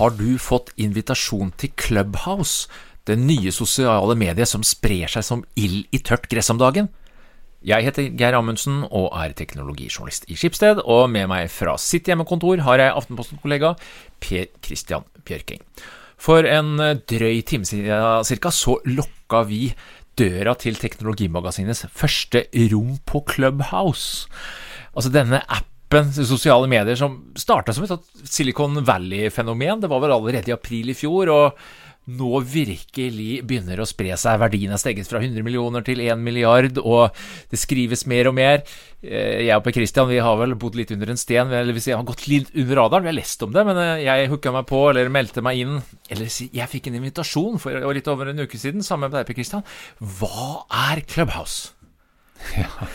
Har du fått invitasjon til Clubhouse, det nye sosiale mediet som sprer seg som ild i tørt gress om dagen? Jeg heter Geir Amundsen og er teknologijournalist i Skipsted, og med meg fra sitt hjemmekontor har jeg Aftenposten-kollega Per Christian Bjørking. For en drøy time siden cirka, så lokka vi døra til Teknologimagasinets første rom på Clubhouse. Altså denne appen sosiale medier som starta som et Silicon Valley-fenomen. Det var vel allerede i april i fjor. og nå virkelig begynner å spre seg. Verdien er steget fra 100 millioner til 1 milliard, og det skrives mer og mer. Eh, jeg og Per Christian vi har vel bodd litt under en sten, eller hvis jeg har gått litt under radaren. Vi har lest om det, men eh, jeg hooka meg på, eller meldte meg inn. Eller jeg fikk en invitasjon for litt over en uke siden, sammen med deg, Per Christian. Hva er Clubhouse? Ja.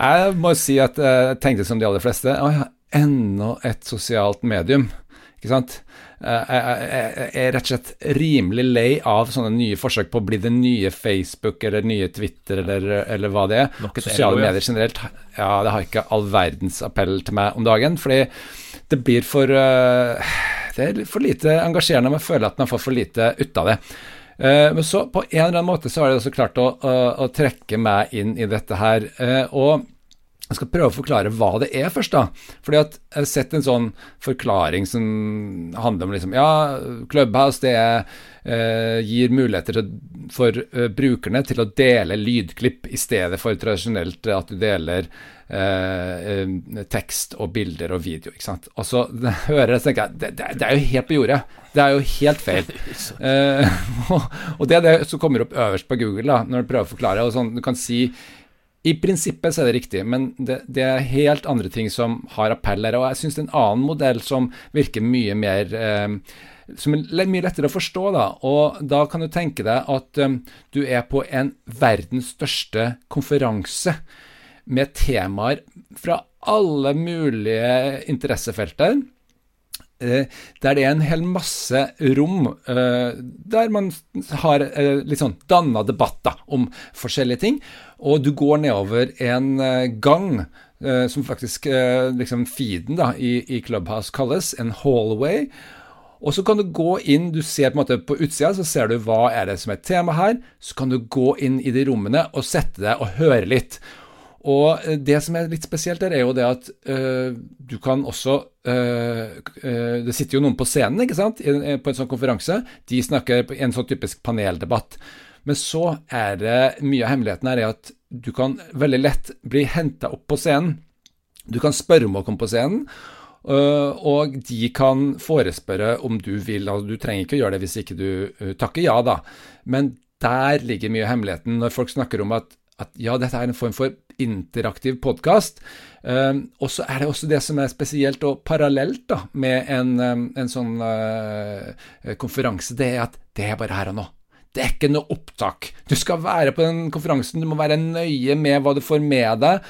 Jeg må si at jeg tenkte som de aller fleste. Å ja, enda et sosialt medium. Ikke sant? Jeg er rett og slett rimelig lei av sånne nye forsøk på å bli det nye Facebook eller nye Twitter eller, eller hva det er. Sosiale medier generelt ja, det har ikke all verdens appell til meg om dagen. Fordi det blir for uh, Det er for lite engasjerende, men jeg føler at man får for lite ut av det. Uh, men så på en eller annen måte så har de også klart å, å, å trekke meg inn i dette her. Uh, og jeg skal prøve å forklare hva det er først, da. Fordi at jeg har sett en sånn forklaring som handler om liksom Ja, Clubhouse det er, eh, gir muligheter for eh, brukerne til å dele lydklipp i stedet for tradisjonelt at du deler eh, tekst og bilder og video. ikke sant? Og så hører jeg, så tenker jeg det, det, det, er jo helt på jordet. Det er jo helt feil. eh, og det er det som kommer opp øverst på Google da, når du prøver å forklare. og sånn, Du kan si i prinsippet så er det riktig, men det, det, er helt andre ting som har appell her. Og jeg syns en annen modell som virker mye mer eh, som er mye lettere å forstå. da, og Da kan du tenke deg at um, du er på en verdens største konferanse med temaer fra alle mulige interessefelter. Eh, der det er en hel masse rom eh, der man har eh, litt sånn danna debatt da, om forskjellige ting. Og du går nedover en gang som faktisk liksom feeden da, i, i Clubhouse kalles, en hallway. Og så kan du gå inn, du ser på en måte på utsida, så ser du hva er det som er tema her. Så kan du gå inn i de rommene og sette deg og høre litt. Og det som er litt spesielt der, er jo det at øh, du kan også Det sitter jo noen på scenen ikke sant, I, på en sånn konferanse. De snakker i en sånn typisk paneldebatt. Men så er det mye av hemmeligheten her er at du kan veldig lett bli henta opp på scenen. Du kan spørre om å komme på scenen. og de kan forespørre om du vil. Altså, du trenger ikke å gjøre det hvis ikke du takker ja, da. Men der ligger mye av hemmeligheten. Når folk snakker om at at ja, dette er en form for interaktiv podkast. Um, og så er det også det som er spesielt og parallelt da, med en, um, en sånn uh, konferanse, det er at det er bare her og nå. Det er ikke noe opptak. Du skal være på den konferansen, du må være nøye med hva du får med deg.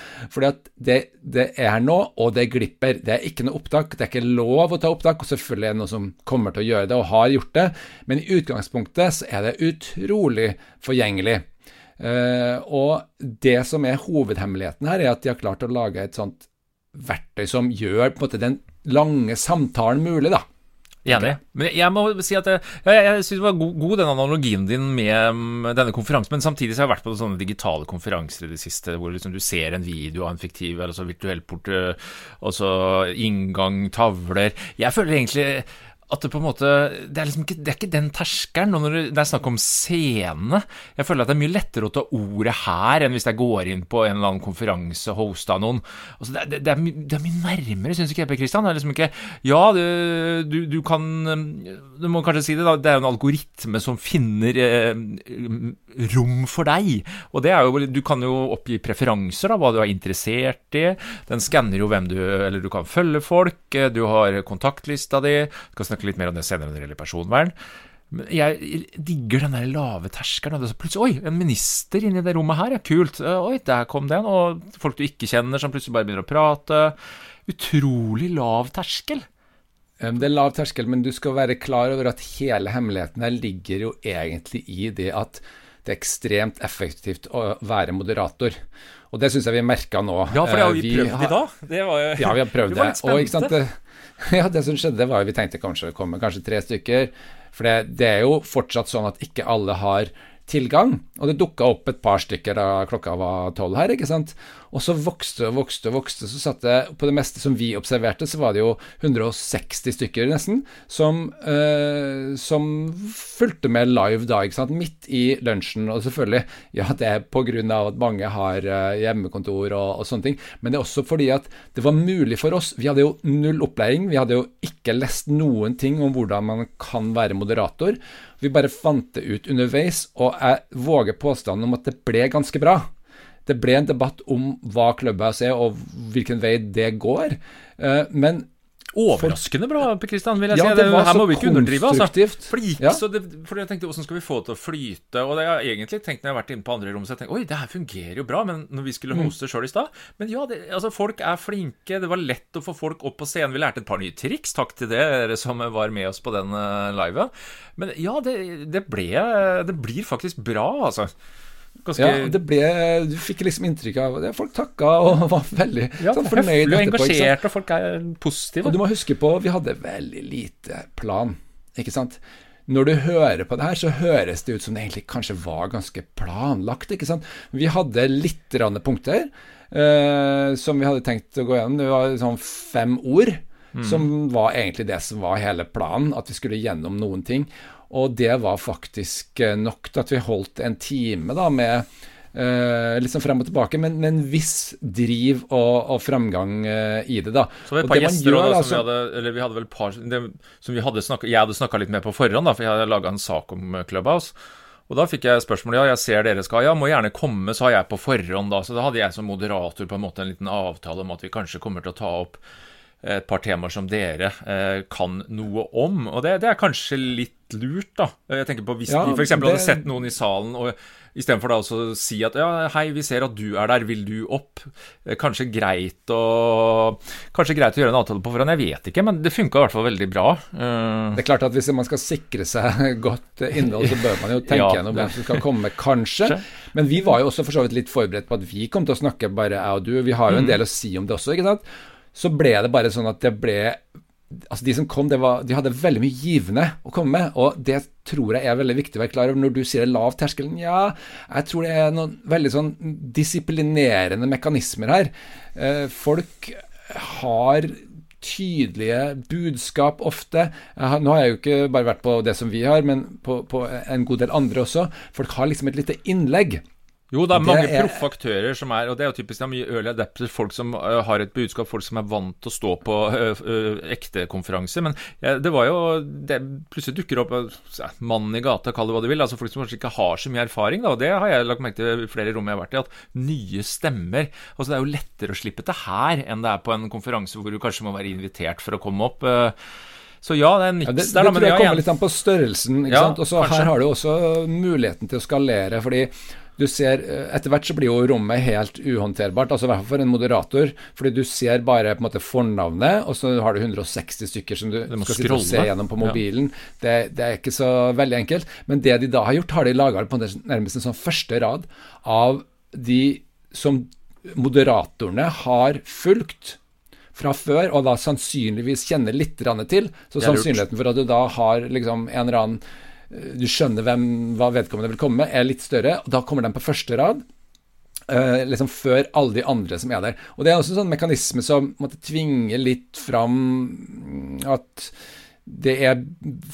at det, det er nå, og det glipper. Det er ikke noe opptak. Det er ikke lov å ta opptak, og selvfølgelig er det noe som kommer til å gjøre det, og har gjort det. Men i utgangspunktet så er det utrolig forgjengelig. Uh, og det som er hovedhemmeligheten her, er at de har klart å lage et sånt verktøy som gjør på en måte den lange samtalen mulig, da. Enig. Men jeg må si at jeg, jeg, jeg syns det var god, god, den analogien din med denne konferansen. Men samtidig så har jeg vært på sånne digitale konferanser i det siste hvor liksom du ser en video av en fiktiv altså virtuell port, og så inngang, tavler Jeg føler egentlig at det på en måte Det er liksom ikke, det er ikke den terskelen. Og når det er snakk om scene Jeg føler at det er mye lettere å ta ordet her enn hvis jeg går inn på en eller annen konferanse hosta noen. Altså det, det, det, er, det, er, mye nærmere, syns ikke jeg, Per Kristian. Det er liksom ikke Ja, du, du, kan Du må kanskje si det, da. Det er jo en algoritme som finner eh, rom for deg. Og det er jo Du kan jo oppgi preferanser, da, hva du er interessert i. Den skanner jo hvem du Eller du kan følge folk. Du har kontaktlista di. Du kan snakke snakke litt mer om det senere når det gjelder personvern. Men jeg digger den der lave terskelen. Plutselig, Oi, en minister inni det rommet her, ja, kult. Oi, der kom den. Og folk du ikke kjenner, som plutselig bare begynner å prate. Utrolig lav terskel. Det er lav terskel, men du skal være klar over at hele hemmeligheten her ligger jo egentlig i det at det er ekstremt effektivt å være moderator. Og det syns jeg vi merka nå. Ja, for det har Eh, vi prøvd i dag. Det var jo Ja, vi har prøvd Det var det. Og ikke sant, det, ja, det som skjedde, var jo vi tenkte kanskje det kommer kanskje tre stykker. For det, det er jo fortsatt sånn at ikke alle har tilgang. Og det dukka opp et par stykker da klokka var tolv her, ikke sant. Og så vokste og vokste og vokste. Så satt det på det meste som vi observerte, så var det jo 160 stykker nesten som, øh, som fulgte med live da, ikke sant. Midt i lunsjen. Og selvfølgelig, ja, det er på grunn av at mange har eh, hjemmekontor og, og sånne ting, men det er også fordi at det var mulig for oss. Vi hadde jo null opplæring. Vi hadde jo ikke lest noen ting om hvordan man kan være moderator. Vi bare fant det ut underveis, og jeg våger påstanden om at det ble ganske bra. Det ble en debatt om hva Clubhouse er, og hvilken vei det går. Eh, Men Overraskende bra, Kristian, vil jeg Ja, si. det var her så må vi ikke underdrive, altså. For gikk Ja. så det, For jeg tenkte, Hvordan skal vi få det til å flyte? Og det har jeg egentlig tenkt når jeg har vært inne på andre rom, så jeg tenkte oi, det her fungerer jo bra, men når vi skulle Mm. hoste sjøl i stad Men ja, det, altså, folk er flinke. Det var lett å få folk opp på scenen. Vi lærte et par nye triks. Takk til dere som var med oss på den live. liven. Men ja, det, det ble Det blir faktisk bra, altså. Ganske Ja, det ble Du fikk liksom inntrykk av det. Folk takka og var veldig ja, sånn fornøyd etterpå. engasjert, og folk er positive. Og du må huske på, vi hadde veldig lite plan, ikke sant. Når du hører på det her, så høres det ut som det egentlig kanskje var ganske planlagt, ikke sant. Vi hadde litt punkter eh, som vi hadde tenkt å gå gjennom. Det var sånn fem ord, som var egentlig det som var hele planen, at vi skulle gjennom noen ting. Og det var faktisk eh, nok til at vi holdt en time da med Uh, sånn frem og tilbake, men med en viss driv og, og framgang uh, i det, da. Så var det et par gjester gjør, da, som altså- vi hadde Eller vi hadde vel par det, som vi hadde snakket, Jeg hadde snakka litt med på forhånd, da, for jeg hadde laga en sak om eh, Clubhouse. Og da fikk jeg spørsmål ja, jeg ser dere skal Ja, må gjerne komme, sa jeg på forhånd da. Så da hadde jeg som moderator på en måte en liten avtale om at vi kanskje kommer til å ta opp et par temaer som dere eh, kan noe om. Og det, det er kanskje litt lurt, da. Jeg tenker på Hvis Ja, vi f.eks. hadde sett noen i salen, og istedenfor da å si at ja, hei, vi ser at du er der, vil du opp? Eh, Kanskje greit å Kanskje greit å gjøre en avtale på forhånd, jeg vet ikke, men det funka i hvert fall veldig bra. Uh... Det er klart at Hvis man skal sikre seg godt innhold, så bør man jo tenke Ja, gjennom hvem som skal komme, kanskje. Men vi var jo også for så vidt litt forberedt på at vi kom til å snakke bare jeg og du. Vi har jo Mm. en del å si om det også, ikke sant. Så ble det bare sånn at det ble Altså De som kom, var, de hadde veldig mye givende å komme med, og det tror jeg er veldig viktig å være klar over når du sier lav terskel. Ja, jeg tror det er noen veldig sånn disiplinerende mekanismer her. Eh, folk har tydelige budskap ofte. Har, nå har jeg jo ikke bare vært på det som vi har, men på, på en god del andre også. Folk har liksom et lite innlegg. Jo, det er Det mange er- proffe aktører som er Og det er jo typisk det er mye early adapters, folk som uh, har et budskap, folk som er vant til å stå på uh, uh, ekte konferanser. Men ja, det var jo det, Plutselig dukker opp øh, mannen i gata, kall det hva du vil. altså Folk som kanskje ikke har så mye erfaring. da, og Det har jeg lagt merke til i flere rom jeg har vært i, at nye stemmer altså Det er jo lettere å slippe til her enn det er på en konferanse hvor du kanskje må være invitert for å komme opp. Så ja, det er en Ja, det, der, da. Men ja, kommer litt an på størrelsen. ikke Ja, sant? Og så. Her har du også muligheten til å skalere. fordi du ser, eh, Etter hvert så blir jo rommet helt uhåndterbart, altså i hvert fall for en moderator. fordi du ser bare på en måte fornavnet, og så har du 160 stykker som du skal sitte og se gjennom på Ja. mobilen. Det, det er ikke så veldig enkelt. Men det de da har gjort, har de laga på nærmest en sånn første rad av de som moderatorene har fulgt fra før, og da sannsynligvis kjenner litt til. Så sannsynligheten for at du da har liksom en eller annen Du skjønner hvem, hva vedkommende vil komme med, er litt større. og Da kommer de på første rad. Uh, liksom før alle de andre som er der. Og Det er også en sånn mekanisme som måtte tvinge litt fram at det er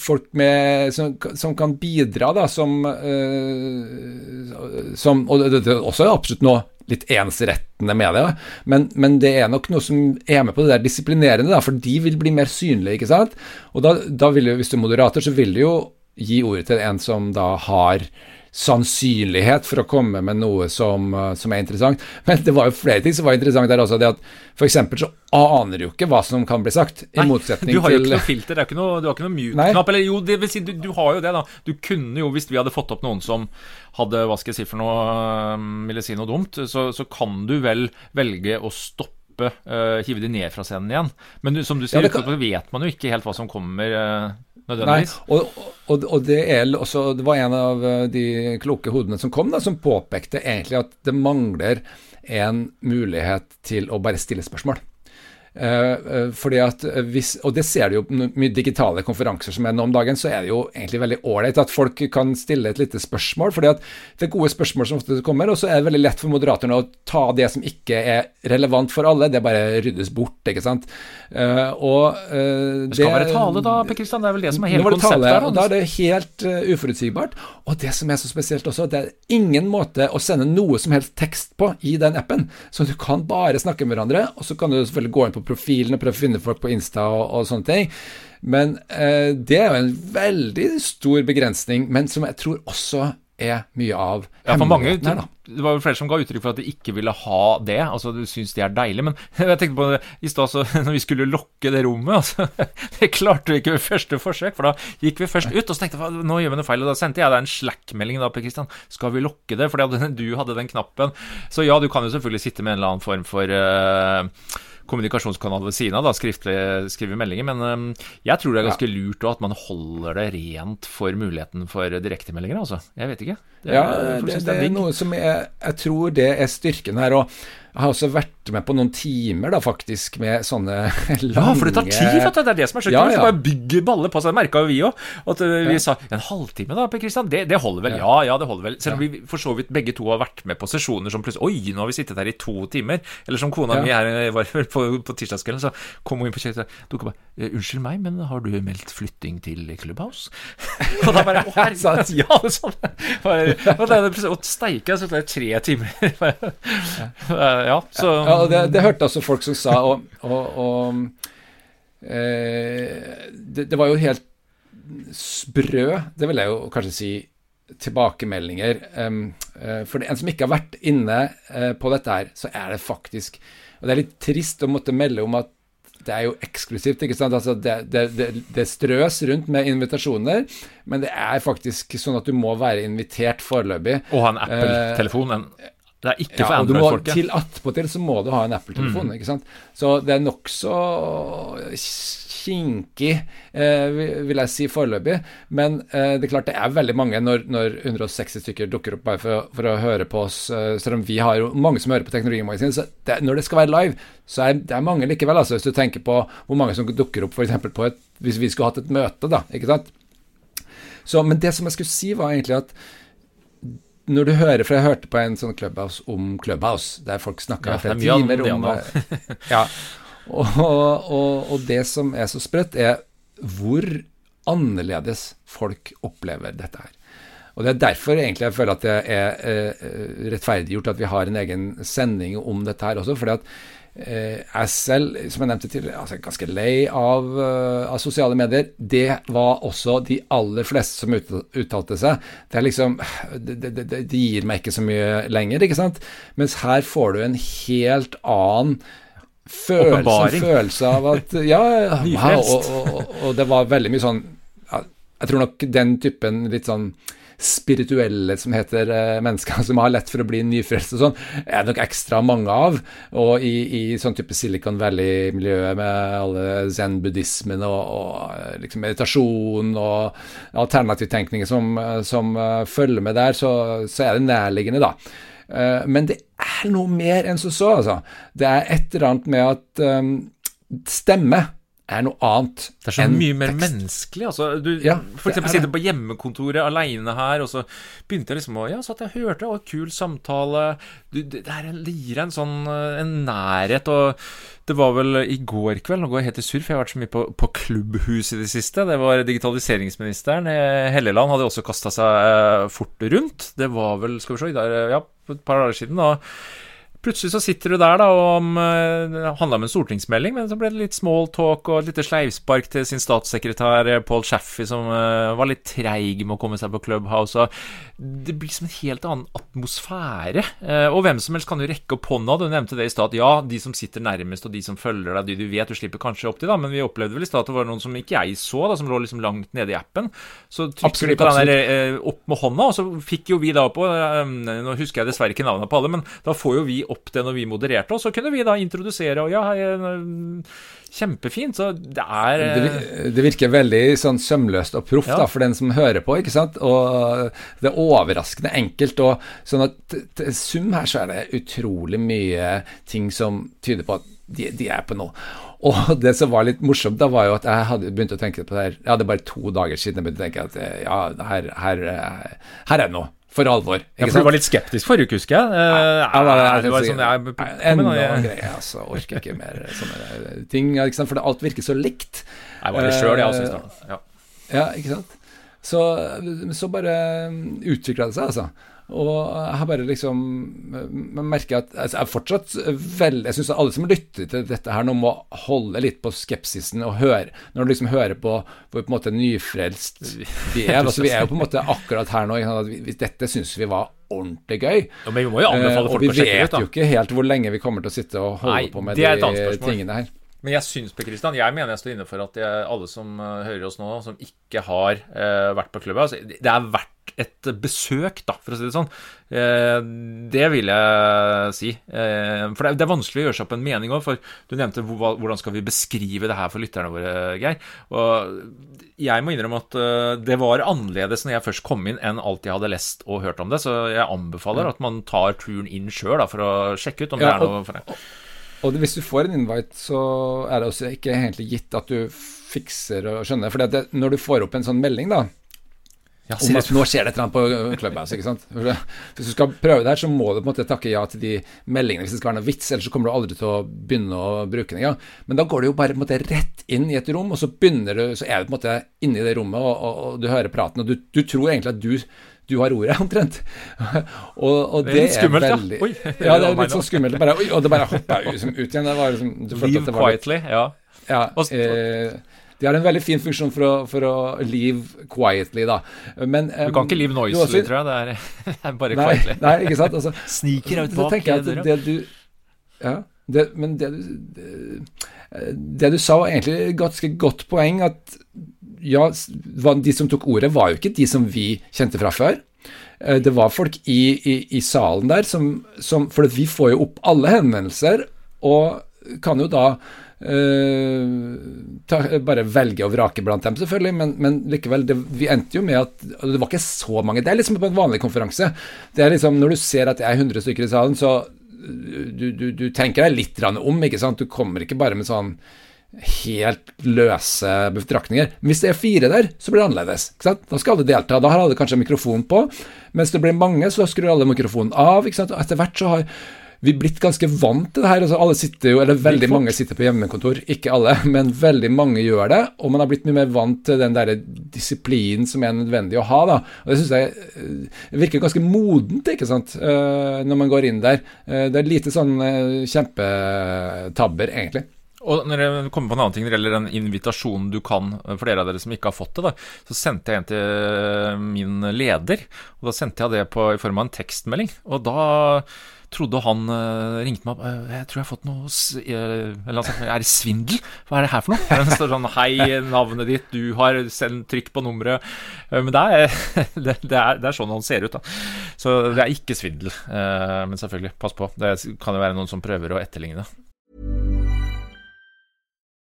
folk med, som, som kan bidra, da, som, uh, som Og det, det er også absolutt noe litt ensrettende med det, men, men det er nok noe som er med på det der disiplinerende, da, for de vil bli mer synlige, ikke sant? Og da, da vil jo, hvis du er moderator, så vil du jo gi ordet til en som da har sannsynlighet for å komme med noe som, eh, som er interessant. Men det var jo flere ting som var interessant der også. Det at F.eks. så aner du jo ikke hva som kan bli sagt, i Nei, motsetning du har jo ikke noe filter, det er ikke noe, du har ikke noe mute-knapp. Eller jo, det vil si, du, du har jo det, da. Du kunne jo, hvis vi hadde fått opp noen som hadde, hva skal jeg si for noe, øhm, ville si noe dumt, så, så kan du vel velge å stoppe, øh, hive de ned fra scenen igjen. Men som du sier, Ja, kan- så vet man jo ikke helt hva som kommer, Nei, nødvendigvis. og, og, og det er også Det var en av eh, de kloke hodene som kom, da, som påpekte egentlig at det mangler en mulighet til å bare stille spørsmål. Uh, fordi at hvis, Og det ser du jo mye digitale konferanser som er nå om dagen, så er det jo egentlig veldig ålreit at folk kan stille et lite spørsmål. fordi at det er gode spørsmål som ofte kommer, og så er det veldig lett for moderatorene å ta det som ikke er relevant for alle. Det bare ryddes bort, ikke sant. Og uh, Det skal være tale, da, Per Kristian. Det er vel det som er hele konseptet? Tale, og da er det helt uforutsigbart. Og det som er så spesielt også, det er ingen måte å sende noe som helst tekst på i den appen. Så du kan bare snakke med hverandre, og så kan du selvfølgelig gå inn på profilen og prøve å finne folk på Insta og, og sånne ting. Men eh, det er jo en veldig stor begrensning, men som jeg tror også er mye av ja, for mange, her, Det var jo flere som ga uttrykk for at de ikke ville ha det. altså Du syns det er deilig. Men jeg tenkte på det i stad, når vi skulle lokke det rommet altså, Det klarte vi ikke ved første forsøk, for da gikk vi først ut og så tenkte jeg, nå gjør vi noe feil. Og da sendte jeg deg en Slack-melding da, Per Kristian. Skal vi lokke det? Fordi du hadde den knappen. Så ja, du kan jo selvfølgelig sitte med en eller annen form for uh, kommunikasjonskanal ved siden av, da, skriftlig, skrive meldinger. Men um, jeg tror det er ganske lurt at man holder det rent for muligheten for direktemeldinger. Altså. Jeg vet ikke. Det, ja, det, det, er noe som jeg, jeg tror det er styrken her. og jeg har også vært med på noen timer, da, faktisk, med sånne lange Ja, for det tar tid, vet du. Det er det som er så kult. Ja, ja. Bare bygger baller på seg. Det merka jo vi òg. At uh, vi ja. sa en halvtime, da, Per Kristian. Det, det, holder vel? Ja. ja, det holder vel. Selv om vi for så vidt begge to har vært med på sesjoner som plutselig Oi, nå har vi sittet her i to timer. Eller som kona mi her var på, på tirsdagskvelden, så kom hun inn på kjøkkenet og bare «Eh, Unnskyld meg, men har du meldt flytting til Clubhouse? og da bare Å, herregud. ja, sånn. Og og steike, så tar det tre timer ja, så ja, det, det hørte altså folk som sa, og, og, og eh, det, det, var jo helt sprø, det vil jeg jo kanskje si, tilbakemeldinger. Um, uh, for en som ikke har vært inne uh, på dette her, så er det faktisk Og det er litt trist å måtte melde om at det er jo eksklusivt. ikke sant? Altså det, det, det, det, strøs rundt med invitasjoner, men det er faktisk sånn at du må være invitert foreløpig. Og ha en Apple-telefon? Uh, det er ikke for Android-folket. Til attpåtil så må du ha en Apple-telefon. Mm. ikke sant? Så det er nokså kinkig, eh, vil jeg si foreløpig. Men eh, det er klart det er veldig mange når, når 160 stykker dukker opp bare for, for, å høre på oss. Eh, selv om vi har jo mange som hører på Teknologimagasinet. Så det, når det skal være live, så er det er mange likevel. altså Hvis du tenker på hvor mange som dukker opp f.eks. på et Hvis vi skulle hatt et møte, da. ikke sant? Så, men det som jeg skulle si, var egentlig at når du hører, for jeg hørte på en sånn Clubhouse om Clubhouse, der folk snakka ja, flere timer om ja, og, og, og, det som er så sprøtt, er hvor annerledes folk opplever dette her. Og Det er derfor egentlig jeg føler at det er eh, rettferdiggjort at vi har en egen sending om dette her også. fordi at Eh, jeg selv, som jeg nevnte tidligere, altså ganske lei av, uh, av, sosiale medier. Det var også de aller fleste som ut, uttalte seg. Det er liksom det, det, det, gir meg ikke så mye lenger, ikke sant? Mens her får du en helt annen følelse, følelse av at Ja, og, og, og, og det var veldig mye sånn Jeg tror nok den typen litt sånn spirituelle som heter uh, mennesker som har lett for å bli nyfrelst og sånn, er det nok ekstra mange av. Og i, i sånn type Silicon Valley-miljøet med alle zen-buddhismen og, og, eh, liksom meditasjon og alternativtenkning som, eh, som uh, følger med der, så, så, er det nærliggende, da. Uh, men det er noe mer enn som så, altså. Det er et eller annet med at um, stemme er noe annet Det er så mye mer tekst. menneskelig. Altså, du ja, for eksempel sitter på hjemmekontoret aleine her, og så begynte jeg liksom å Ja, så jeg jeg hørte, og kul samtale. Du, det, er, det, gir en sånn en nærhet, og det var vel i går kveld Nå går jeg helt i surr, for jeg har vært så mye på, på klubbhus i det siste. Det var digitaliseringsministeren. Eh, Helleland hadde også kasta seg eh, fort rundt. Det var vel, skal vi se, der, ja, et par dager siden. og Plutselig så sitter du der da og Det handla om en stortingsmelding, men så ble det litt small talk og et lite sleivspark til sin statssekretær eh, Paul Shaffey, som uh, var litt treig med å komme seg på Clubhouse. Det blir som en helt annen atmosfære. Og hvem som helst kan jo rekke opp hånda. Du nevnte det i stad. Ja, de som sitter nærmest, og de som følger deg, de du vet du slipper kanskje opp til, da, men vi opplevde vel i stad at det var noen som ikke jeg så, da, som lå liksom langt nede i appen. Så trykker du på den der opp med hånda, og så fikk jo vi da på Nå husker jeg dessverre ikke navnet på alle, men da får jo vi opp opp det når vi modererte, og så kunne vi da introdusere og ja, kjempefint. Så det er det, det, virker veldig sånn sømløst og proft ja. for den som hører på, ikke sant. Og det er overraskende enkelt. Og sånn at til sum her så er det utrolig mye ting som tyder på at de, de er på noe. Og det som var litt morsomt, da var jo at jeg hadde begynt å tenke på det her Jeg hadde bare to dager siden jeg begynte å tenke at ja, her, her, her er det noe. For alvor. ja, for du var litt skeptisk forrige uke, husker jeg. Enda en greie, altså. Orker ikke mer sånne ting. Ikke sant? For alt virker så likt. Jeg var det sjøl, jeg også, i starten. Ja. ja, ikke sant. Så, så bare utvikla det seg, altså. Og jeg har bare liksom merker at altså, jeg er fortsatt vel Jeg syns alle som lytter til dette her nå, må holde litt på skepsisen og høre Når du liksom hører på hvor på en måte nyfrelst vi er. Altså, vi er jo på en måte akkurat her nå. At vi, dette syns vi var ordentlig gøy. Ja, men vi må jo anbefale folk å sjekke ut, da. Og vi vet jo ikke helt hvor lenge vi kommer til å sitte og holde Nei, på med de tingene her. Men jeg syns på Kristian, jeg mener jeg står inne for at jeg, alle som uh, hører oss nå, som ikke har uh, vært på klubba altså, Det er verdt et besøk, da, for å si det sånn. Uh, det vil jeg si. for det er, vanskelig å gjøre seg opp en mening òg. For du nevnte hvordan skal vi beskrive det her for lytterne våre, Geir. Og jeg må innrømme at det var annerledes når jeg først kom inn, enn alt jeg hadde lest og hørt om det. Så jeg anbefaler at man tar turen inn sjøl for å sjekke ut om ja, det er noe for deg. Og hvis du får en invite, så er det også ikke egentlig gitt at du fikser og skjønner. For når du får opp en sånn melding, da ja, om at nå skjer det et eller annet på Clubhouse. ikke sant? Hvis du skal prøve det her, så må du på en måte takke ja til de meldingene hvis det skal være noe vits, ellers så kommer du aldri til å begynne å bruke den. Ja. Men da går du jo bare på en måte rett inn i et rom, og så begynner du, så er du på en måte inne i det rommet, og, og, og du hører praten, og du, du tror egentlig at du du har ordet, omtrent. og, og det, det, er skummelt, veldig, ja. Oi, ja, det er litt sånn skummelt. Bare, oi, og det bare hoppa ut, ut, igjen. Det var liksom, Leave quietly, ja. ja eh, de har en veldig fin funksjon for å, for å leave quietly, da. Men, um, du kan ikke leave noisily, også, tror jeg. Det er, bare nei, quietly. Nei, ikke sant. Altså, Sniker ut bak døra. Det du Ja, det, men det du det, det du sa, var egentlig et ganske godt poeng. At ja, de som tok ordet, var jo ikke de som vi kjente fra før. Eh, det var folk i, i, i salen der som, som For vi får jo opp alle henvendelser, og kan jo da Uh, ta, bare velge å vrake blant dem, selvfølgelig, men, men likevel, det, vi endte jo med at Det var ikke så mange. Det er liksom på en vanlig konferanse. Det er liksom, Når du ser at det er 100 stykker i salen, så du, du, du tenker deg litt om, ikke sant. Du kommer ikke bare med sånn helt løse betraktninger. Hvis det er fire der, så blir det annerledes. Da skal alle delta. Da har alle kanskje mikrofon på. Mens det blir mange, så skrur alle mikrofonen av. Etter hvert så har vi blitt ganske vant til det her. Altså, alle sitter jo, eller Veldig mange sitter på hjemmekontor. Ikke alle, men veldig mange gjør det. Og man har blitt mye mer vant til den der disiplinen som er nødvendig å ha. da. Og Det syns jeg eh, virker ganske modent ikke sant, eh, når man går inn der. Eh, det er lite sånn kjempetabber, egentlig. Og når jeg kommer på en annen ting når det gjelder den invitasjonen du kan, for dere av dere som ikke har fått det, da, så sendte jeg en til min leder. Og da sendte jeg det på, i form av en tekstmelding. Og da trodde han uh, ringte meg opp uh, 'Jeg tror jeg har fått noe uh, Eller han Er det svindel? Hva er det her for noe?' Det står sånn 'Hei, navnet ditt, du har sendt trykk på nummeret'. men det er, det, det, er, det er, sånn han ser ut, da. Så det er ikke svindel. men selvfølgelig, pass på. Det kan jo være noen som prøver å etterligne.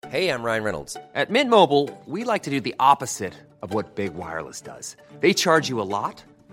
Hey, I'm Ryan Reynolds. At Mint Mobile, we like to do the opposite of what Big Wireless does. They charge you a lot,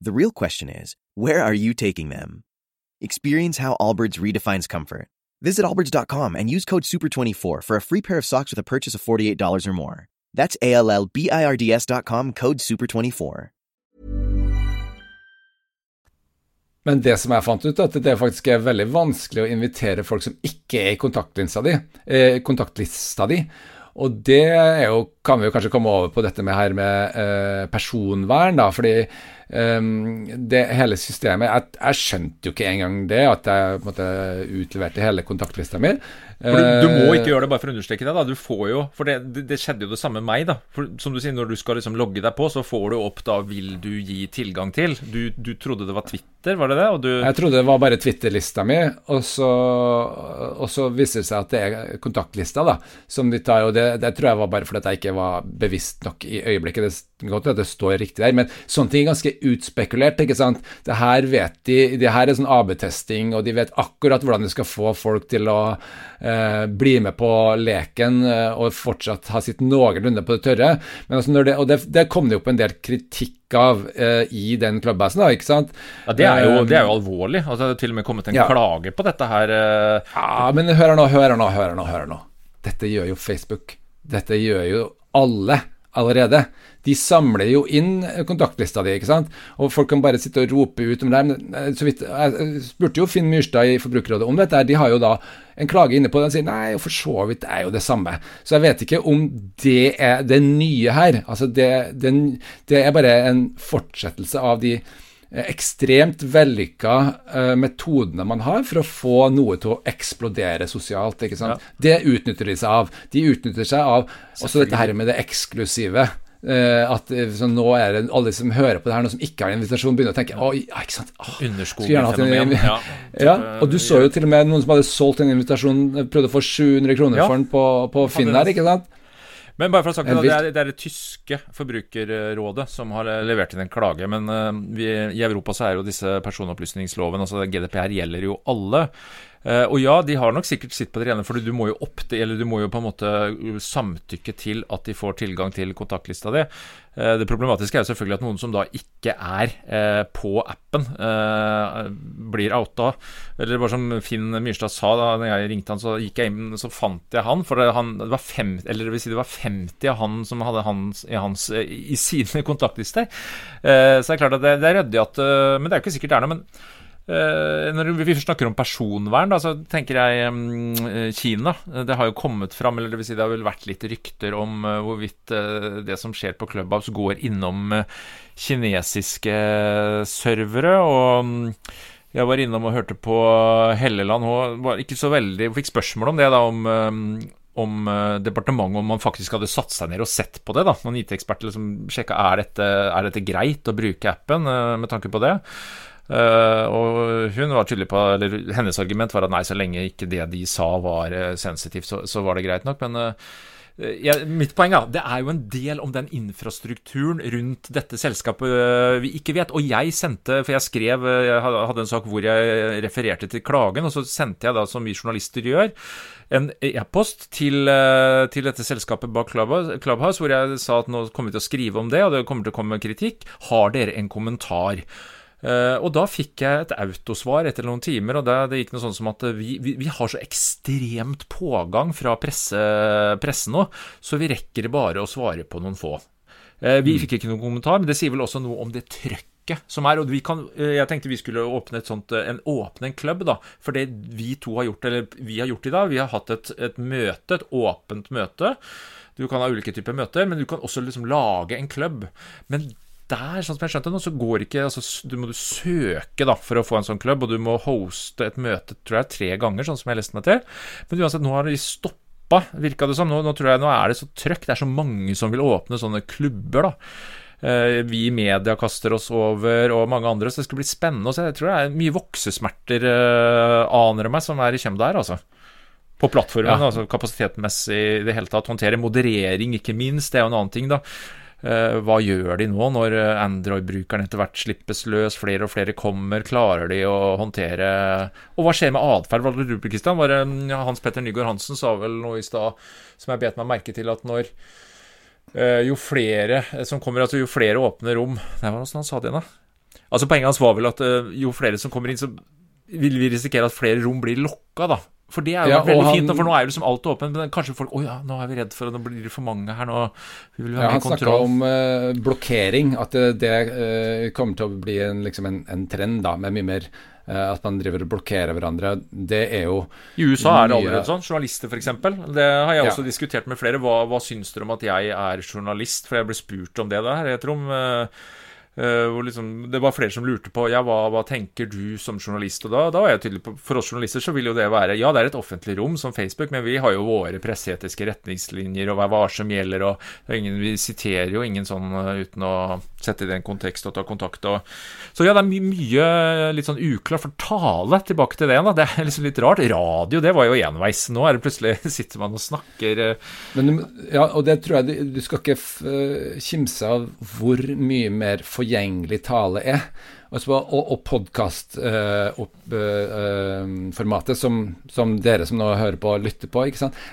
the real question is, where are you taking them? Experience how Allbirds redefines comfort. Visit allbirds.com and use code SUPER24 for a free pair of socks with a purchase of $48 or more. That's A L L B I R D S.com code SUPER24. Men det som jeg fant ut, at det faktisk er veldig vanskelig å invitere folk som ikke er i kontaktlista di. Eh, kontaktlista di. Og det er jo, kan vi jo kanskje komme over på dette med her med eh, personvern, da. Fordi det hele systemet jeg, jeg, skjønte jo ikke engang det, at jeg måte, utleverte hele kontaktlista mi. For du, du, må ikke gjøre det bare for å understreke det. da Du får jo, For det, det, det skjedde jo det samme med meg. da for Som du sier, Når du skal liksom logge deg på, så får du opp da vil du gi tilgang til. Du, du trodde det var Twitter, var det det? Du... Jeg trodde det var bare Twitter-lista mi, og så, og så viser det seg at det er kontaktlista da som de tar. Og det, det tror jeg var bare fordi jeg ikke var bevisst nok i øyeblikket. Det det står riktig der, men sånne ting er ganske utspekulert. ikke sant? Det her vet de, det her er sånn AB-testing, og de vet akkurat hvordan de skal få folk til å eh, bli med på leken eh, og fortsatt ha sitt noenlunde på det tørre. Men altså det, og det, det kom det jo opp en del kritikk av eh, i den klubbasen, da, ikke sant? Ja, Det er jo, det er jo alvorlig. Altså, det er til og med kommet en ja. klage på dette her. Eh. Ja, men hør nå, hør nå, hør nå. hør nå. Dette gjør jo Facebook. Dette gjør jo alle allerede. De samler jo inn kontaktlista di, ikke sant. Og folk kan bare sitte og rope ut om det. Men så vidt, jeg spurte jo Finn Myrstad i Forbrukerrådet om dette. De har jo da en klage inne på det. og sier nei, for så vidt er jo det samme. Så jeg vet ikke om det er det nye her. Altså det, det, det er bare en fortsettelse av de ekstremt vellykka uh, metodene man har for å få noe til å eksplodere sosialt. ikke sant? Ja. Det utnytter de seg av. De utnytter seg av også dette her med det eksklusive. Uh, at så nå er det alle som hører på det her, nå som ikke har en invitasjon, begynner å tenke Oi, ja, ikke sant oh, Underskogfenomen. Ja. ja. Og du så jo til og med noen som hadde solgt en invitasjon, prøvde å få 700 kroner for den på, på Finn her, ikke sant? Men bare for å sagt det, det er, det er det tyske forbrukerrådet som har levert inn en klage. Men uh, vi, i Europa så er jo disse personopplysningsloven, altså GDPR, gjelder jo alle. Uh, og ja, de har nok sikkert sitt på det rene, for du må jo opp det, eller du må jo på en måte samtykke til at de får tilgang til kontaktlista di. Uh, det problematiske er jo selvfølgelig at noen som da ikke er uh, på appen, blir outa. Eller bare som Finn Myrstad sa da jeg ringte han, så gikk jeg inn, så fant jeg han. For det, han, det var fem, eller det vil si det var 50 av han som hadde hans i, hans, i sine kontaktlister. så det er klart at det, det er ryddig at Men det er jo ikke sikkert det er noe. men Uh, når vi snakker om personvern, da, så tenker jeg um, Kina. Det har jo kommet fram, eller det vil si det har vel vært litt rykter om uh, hvorvidt det som skjer på Clubhouse, går innom kinesiske servere. Og um, jeg var innom og hørte på Helleland. Hun var ikke så veldig fikk spørsmål om det, da, om om departementet om man faktisk hadde satt seg ned og sett på det. da, Noen IT-eksperter liksom sjekka er dette er dette greit å bruke appen med tanke på det. Uh, og hun var tydelig på eller Hennes argument var at nei, så lenge ikke det de sa var uh, sensitivt, så, så, var det greit nok. Men uh, ja, mitt poeng er det er jo en del om den infrastrukturen rundt dette selskapet vi ikke vet. Og jeg sendte, for jeg skrev Jeg hadde en sak hvor jeg refererte til klagen, og så sendte jeg da, som vi journalister gjør, en e-post til, til, dette selskapet bak Clubhouse, hvor jeg sa at nå kommer vi til å skrive om det, og det kommer til å komme kritikk. Har dere en kommentar? Uh, og da fikk jeg et autosvar etter noen timer, og det, det gikk noe sånn som at vi, vi, vi har så ekstremt pågang fra presse, pressen nå, så vi rekker bare å svare på noen få. Uh, vi mm. fikk ikke noen kommentar, men det sier vel også noe om det trøkket som er. Og vi kan, jeg tenkte vi skulle åpne et sånt, en åpne en klubb, da. For det vi to har gjort, eller vi har gjort i dag, vi har hatt et, et møte, et åpent møte. Du kan ha ulike typer møter, men du kan også liksom lage en klubb. Men der, sånn som jeg skjønte nå, så går ikke altså, Du må du søke da for å få en sånn klubb, og du må hoste et møte tror jeg, tre ganger, sånn som jeg leste meg til. Men uansett, nå har de stoppa, virka det som. Nå, nå, tror jeg, nå er det så trøkk. Det er så mange som vil åpne sånne klubber, da. Eh, vi i media kaster oss over, og mange andre. Så det skal bli spennende. Så jeg tror det er mye voksesmerter, uh, aner meg, som er i kjem der, altså på plattformen, ja. altså kapasitetmessig i det hele tatt. Håndtere moderering, ikke minst. Det er jo en annen ting, da. Eh, hva gjør de nå, når eh, Android-brukeren etter hvert slippes løs, flere og flere kommer, klarer de å håndtere Og hva skjer med atferd? Ja, Hans Petter Nygaard Hansen sa vel noe i stad som jeg bet meg merke til, at når jo flere som kommer, altså jo flere åpne rom Nei, hva var det han sa det, da? Altså Poenget hans var vel at jo flere som kommer inn, så vil vi risikere at flere rom blir lokka, da. For det er jo Ja, veldig han- fint, for nå er jo liksom alt åpent. Men kanskje folk Å ja, nå er vi redd for at det blir for mange her nå. Vi vil ha Ja, mer han snakka om eh, blokkering, at det, det eh, kommer til å bli en, liksom en, en trend da, med mye mer eh, at man driver og blokkerer hverandre. Det er jo I USA er det allerede sånn. Journalister, f.eks. Det har jeg Ja. også diskutert med flere. Hva, hva syns dere om at jeg er journalist? For jeg ble spurt om det der, jeg tror. rom. eh, hvor liksom, det var flere som lurte på ja, hva, hva tenker du som journalist. Og da, da var jeg tydelig på For oss journalister så vil jo det være Ja, det er et offentlig rom som Facebook, men vi har jo våre presseetiske retningslinjer og hva som gjelder, og ingen, vi siterer jo ingen sånn eh, uten å sette det i en kontekst og ta kontakt. Og, så ja, det er my mye litt sånn uklart. For tale, tilbake til det igjen. Det er liksom litt rart. Radio, det var jo enveis. Nå er det plutselig sitter man og snakker eh, Men ja, og det tror jeg du, du skal ikke eh, kimse av hvor mye mer forgjengelig tale er. Og, og og podkastformatet som, som dere som nå hører på, lytter på,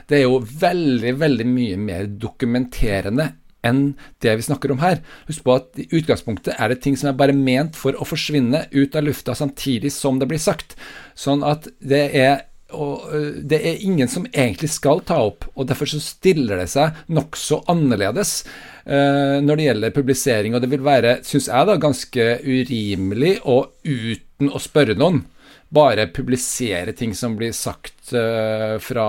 det er jo veldig, veldig mye mer dokumenterende enn det vi snakker om her. Husk på at i utgangspunktet er det ting som er bare ment for å forsvinne ut av lufta samtidig som det blir sagt. Sånn at det er og det er ingen som egentlig skal ta opp, og derfor så stiller det seg nokså annerledes uh, når det gjelder publisering, og det vil være, syns jeg da, ganske urimelig og uten å spørre noen bare publisere ting som blir sagt uh, fra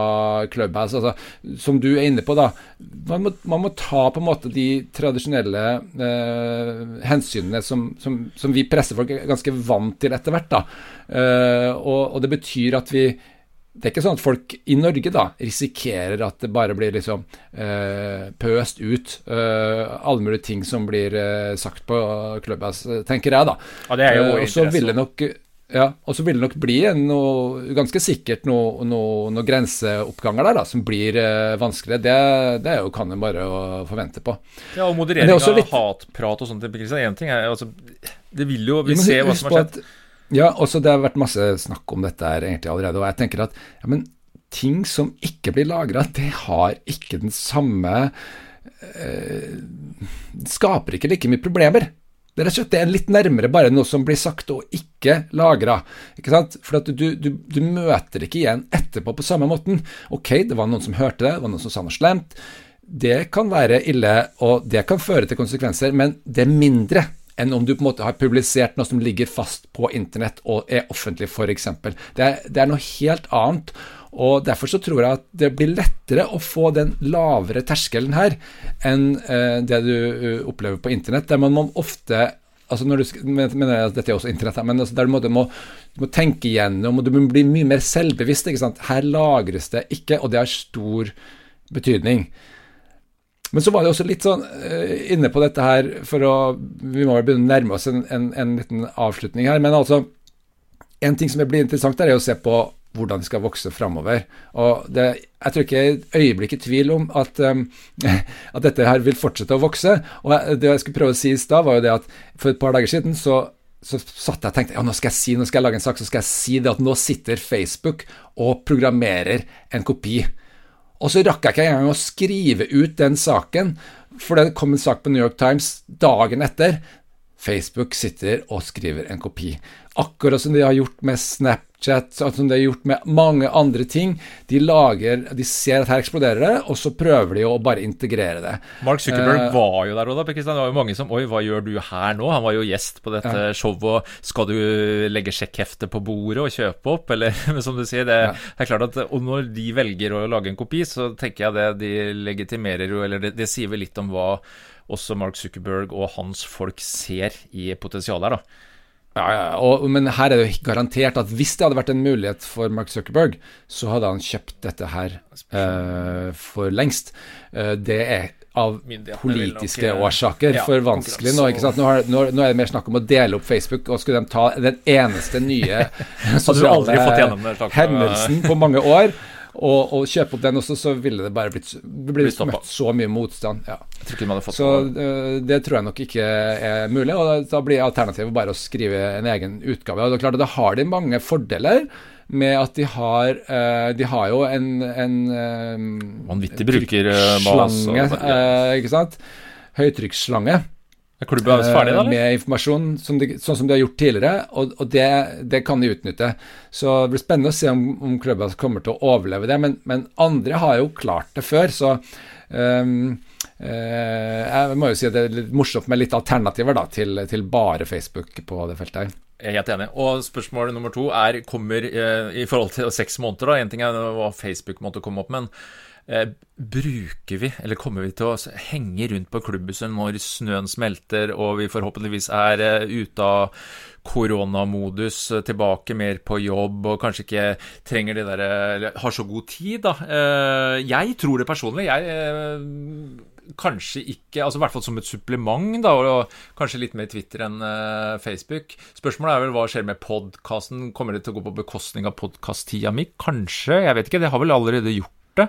Clubhouse. Altså, som du er inne på, da. Man må, man må ta på en måte de tradisjonelle uh, hensynene som, som, som vi pressefolk er ganske vant til etter hvert. da. Eh, og, og det betyr at vi det er ikke sånn at folk i Norge da risikerer at det bare blir liksom eh, pøst ut eh, alle mulige ting som blir eh, sagt på Clubhouse, tenker jeg da. Ja, det er jo Eh, vår så interesse. det ja, og så vil det nok bli noe, ganske sikkert noen noe, noe grenseoppganger der da, som blir eh, vanskeligere. Det, det er jo, kan en bare forvente på. Ja, og moderering det er av litt- hatprat og sånt. Én ting er altså Det vil jo Vi ser hva som har skjedd. at- Ja, også det har vært masse snakk om dette her egentlig allerede, og jeg tenker at ja, men ting som ikke blir lagra, det har ikke den samme eh, Skaper ikke like mye problemer. Det er det er litt nærmere bare noe som blir sagt og ikke lagra. For du, du, du møter ikke igjen etterpå på samme måten. Ok, det var noen som hørte det, det var noen som sa noe slemt. Det kan være ille, og det kan føre til konsekvenser, men det er mindre enn om du på en måte har publisert noe som ligger fast på internett og er offentlig, f.eks. Det, det er noe helt annet. Og Derfor så tror jeg at det blir lettere å få den lavere terskelen her enn eh, det du eh, opplever på internett, der man ofte altså når du, mener men, at Dette er også internett, men altså der du, må, må, du må tenke igjennom, og du må bli mye mer selvbevisst. ikke sant? Her lagres det ikke, og det har stor betydning. Men så var det også litt sånn eh, inne på dette her for å Vi må vel begynne å nærme oss en, en, en liten avslutning her. Men altså En ting som blir interessant, er å se på hvordan de skal vokse framover. Og det, jeg tror ikke et øyeblikk tvil om at, um, at dette her vil fortsette å vokse. Og det jeg skulle prøve å si i stad, var jo det at for et par dager siden så så satt jeg og tenkte ja, nå skal jeg si, nå skal jeg lage en sak, så skal jeg si det at nå sitter Facebook og programmerer en kopi. Og så rakk jeg ikke engang å skrive ut den saken, for det kom en sak på New York Times dagen etter. Facebook sitter og skriver en kopi. Akkurat som de har gjort med Snapchat, sånn som de har gjort med mange andre ting. De lager, de ser at her eksploderer det, og så prøver de å bare integrere det. Mark Zuckerberg uh, var jo der òg, da. Det var jo mange som Oi, hva gjør du her nå? Han var jo gjest på dette showet. og Skal du legge sjekkheftet på bordet og kjøpe opp, eller som du sier, det, det er klart at Og når de velger å lage en kopi, så tenker jeg det de legitimerer jo Eller det, det sier vel litt om hva også Mark Zuckerberg og hans folk ser i potensialet her, da. Ja, ja, og, men her er det jo garantert at hvis det hadde vært en mulighet for Mark Zuckerberg, så hadde han kjøpt dette her uh, for lengst. Uh, det er av politiske nok, eh, årsaker ja, for vanskelig nå. ikke sant? Nå, har, nå, nå er det mer snakk om å dele opp Facebook, og skulle de ta den eneste nye det, hendelsen på mange år, og, og kjøpe opp den også, så ville det bare blitt, blitt møtt så mye motstand. ja. Så uh, det tror jeg nok ikke er mulig, og da, blir alternativet bare å skrive en egen utgave. Og det er klart at Da har de mange fordeler med at de har uh, De har jo en, en uh, Vanvittig brukerbase øh, ikke sant? Høytrykksslange. Er Clubhouse ferdig, da? eller? Med informasjon, som de, sånn som de har gjort tidligere, og, og det, det, kan de utnytte. Så det blir spennende å se om, om klubben kommer til å overleve det. Men, men andre har jo klart det før, så um, uh, jeg må jo si at det er litt morsomt med litt alternativer da, til, til bare Facebook på det feltet her. Jeg er helt enig. Og spørsmål nummer to er kommer eh, i forhold til seks måneder. da, Én ting er hva Facebook måtte komme opp, men eh, bruker vi, eller kommer vi til å henge rundt på klubbhuset når snøen smelter og vi forhåpentligvis er eh, ute av koronamodus, eh, tilbake mer på jobb og kanskje ikke trenger det der, eller har så god tid, da. Eh, jeg tror det personlig. Jeg eh, kanskje ikke altså I hvert fall som et supplement, da, og kanskje litt mer Twitter enn uh, Facebook. Spørsmålet er vel hva skjer med podkasten? Kommer det til å gå på bekostning av podkast-tida mi? Kanskje, jeg vet ikke. Det har vel allerede gjort det.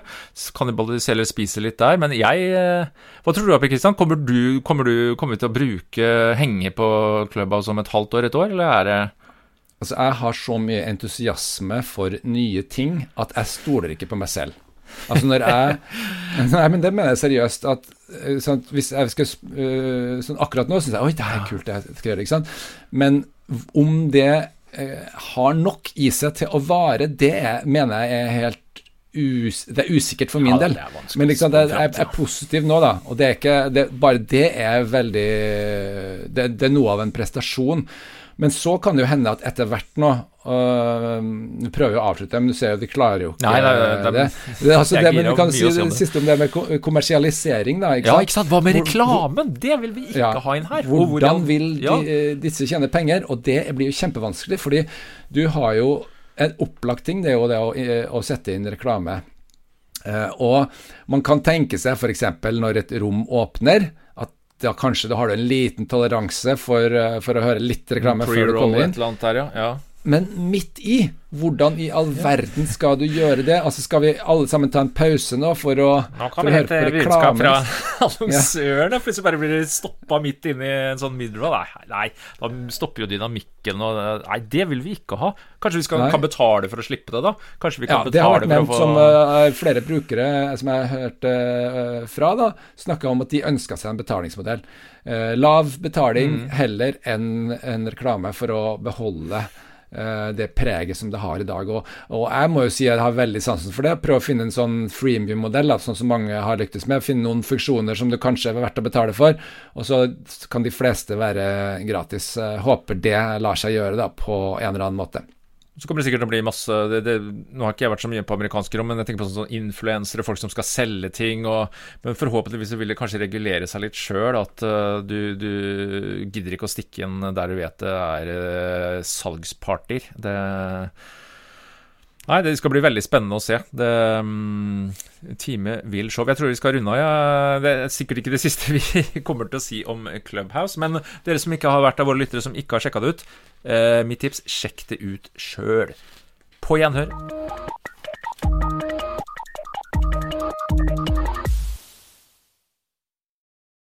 Kannibalisere eller spise litt der. Men jeg uh, Hva tror du, Per Kristian? Kommer du, kommer du kommer til å bruke henge på Clubhouse om et halvt år, et år, eller er det Altså, jeg har så mye entusiasme for nye ting at jeg stoler ikke på meg selv. Altså når jeg Nei, men det mener jeg seriøst. At eh, sånn, hvis jeg skal uh, sånn Akkurat nå syns jeg oi, det er kult, det jeg skal gjøre. ikke sant? Men om det eh, har nok i seg til å vare, det mener jeg er helt us, det er usikkert for min ja, del. Men liksom, det er, er, positiv nå, da. Og det er ikke, det, bare det er veldig det, det er noe av en prestasjon. Men så kan det jo hende at etter hvert nå Du Nå prøver jo å avslutte, men du ser jo de klarer jo ikke nei, nei, nei, det. det, altså det men du kan si det siste om det med kommersialisering, da. Ikke ja, ikke sant? Hva med reklamen? Det vil vi ikke ja, ha inn her. Hvordan, hvordan vil de, ja. Eh, disse tjene penger? Og det blir jo kjempevanskelig, fordi du har jo en opplagt ting, det er jo det å, eh, å sette inn reklame. Eh, og man kan tenke seg f.eks. når et rom åpner at da kanskje da har du en liten toleranse for, eh, for å høre litt reklame før du kommer inn. Der, ja. Ja. Men midt i, hvordan i all verden skal du gjøre det? Altså Skal vi alle sammen ta en pause nå for å, nå kan vi hente høre på reklame? Fra annonsøren, ja. plutselig bare blir det stoppa midt inni en sånn middelroll. Nei, nei, da stopper jo dynamikken og Nei, det vil vi ikke ha. Kanskje vi skal, kan betale for å slippe det, da? Kanskje vi kan ja, betale det har vært nevnt få... som uh, flere brukere som jeg har hørt uh, fra, da, snakka om at de ønska seg en betalingsmodell. Uh, lav betaling mm. heller enn en reklame for å beholde Eh, det preget som det har i dag. Og, og, jeg må jo si jeg har veldig sansen for det. Prøve å finne en sånn freemium-modell, sånn som mange har lyktes med. Finne noen funksjoner som det kanskje er verdt å betale for, og så kan de fleste være gratis. Håper det lar seg gjøre da, på en eller annen måte. Så kommer det sikkert til å bli masse det, det, Nå har ikke jeg vært så mye på amerikanske rom, men jeg tenker på sånne influensere, folk som skal selge ting. Og, men forhåpentligvis vil det kanskje regulere seg litt sjøl. At uh, du, du, gidder ikke å stikke inn der du vet det er uh, salgspartyer. Det Nei, det skal bli veldig spennende å se. Det, um, time vil show. Jeg tror vi skal runde av. Ja. Det er sikkert ikke det siste vi kommer til å si om Clubhouse. Men dere som ikke har vært av våre lyttere som ikke har sjekka det ut, eh, mitt tips sjekk det ut sjøl. På gjenhør.